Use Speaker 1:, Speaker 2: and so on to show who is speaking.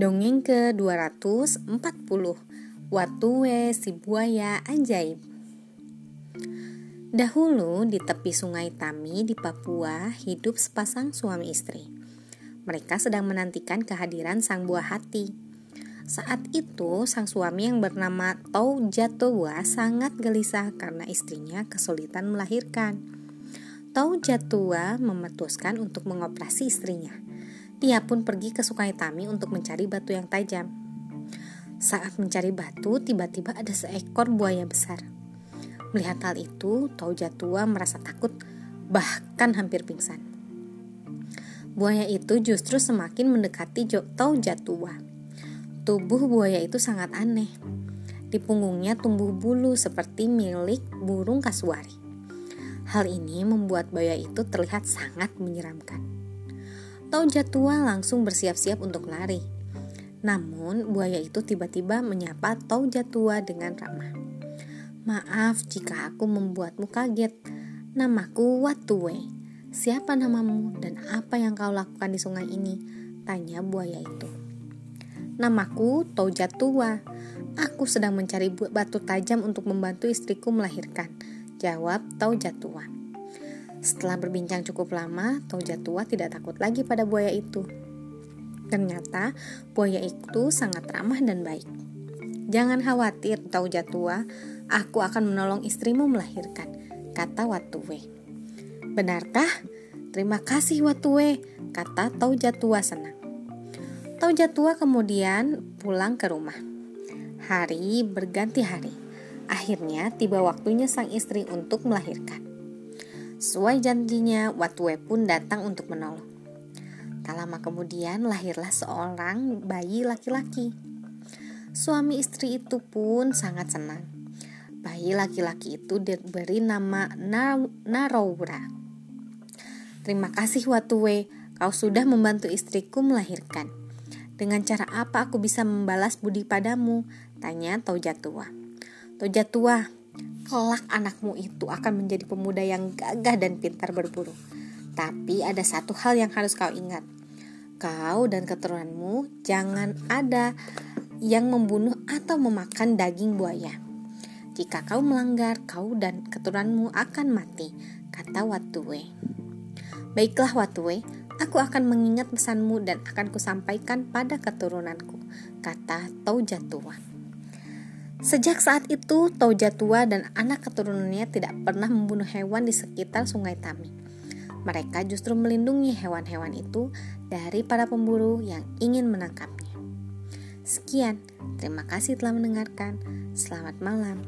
Speaker 1: Dongeng ke-240 Watue si buaya ajaib Dahulu di tepi sungai Tami di Papua hidup sepasang suami istri. Mereka sedang menantikan kehadiran sang buah hati. Saat itu sang suami yang bernama Tau Jatowa sangat gelisah karena istrinya kesulitan melahirkan. Tau Jatua memutuskan untuk mengoperasi istrinya dia pun pergi ke Sungai Tami untuk mencari batu yang tajam. Saat mencari batu, tiba-tiba ada seekor buaya besar. Melihat hal itu, Tau Jatua merasa takut, bahkan hampir pingsan. Buaya itu justru semakin mendekati Tau Jatua. Tubuh buaya itu sangat aneh. Di punggungnya tumbuh bulu seperti milik burung kasuari. Hal ini membuat buaya itu terlihat sangat menyeramkan. Tau Jatua langsung bersiap-siap untuk lari. Namun, buaya itu tiba-tiba menyapa Tau Jatua dengan ramah. Maaf jika aku membuatmu kaget. Namaku Watue. Siapa namamu dan apa yang kau lakukan di sungai ini? Tanya buaya itu. Namaku Tau Jatua. Aku sedang mencari batu tajam untuk membantu istriku melahirkan. Jawab Tau Jatua. Setelah berbincang cukup lama, Toja tua tidak takut lagi pada buaya itu. Ternyata buaya itu sangat ramah dan baik. Jangan khawatir, Toja tua, aku akan menolong istrimu melahirkan, kata Watue. Benarkah? Terima kasih Watue, kata Toja tua senang. Toja tua kemudian pulang ke rumah. Hari berganti hari. Akhirnya tiba waktunya sang istri untuk melahirkan. Sesuai janjinya, Watue pun datang untuk menolong. Tak lama kemudian lahirlah seorang bayi laki-laki. Suami istri itu pun sangat senang. Bayi laki-laki itu diberi nama Naroura. Terima kasih Watue, kau sudah membantu istriku melahirkan. Dengan cara apa aku bisa membalas budi padamu? Tanya Tojatua. Tojatua, kelak anakmu itu akan menjadi pemuda yang gagah dan pintar berburu. Tapi ada satu hal yang harus kau ingat. Kau dan keturunanmu jangan ada yang membunuh atau memakan daging buaya. Jika kau melanggar, kau dan keturunanmu akan mati, kata Watue. Baiklah Watue, aku akan mengingat pesanmu dan akan kusampaikan pada keturunanku, kata Taujatuan. Sejak saat itu, Toja dan anak keturunannya tidak pernah membunuh hewan di sekitar sungai Tami. Mereka justru melindungi hewan-hewan itu dari para pemburu yang ingin menangkapnya. Sekian, terima kasih telah mendengarkan. Selamat malam.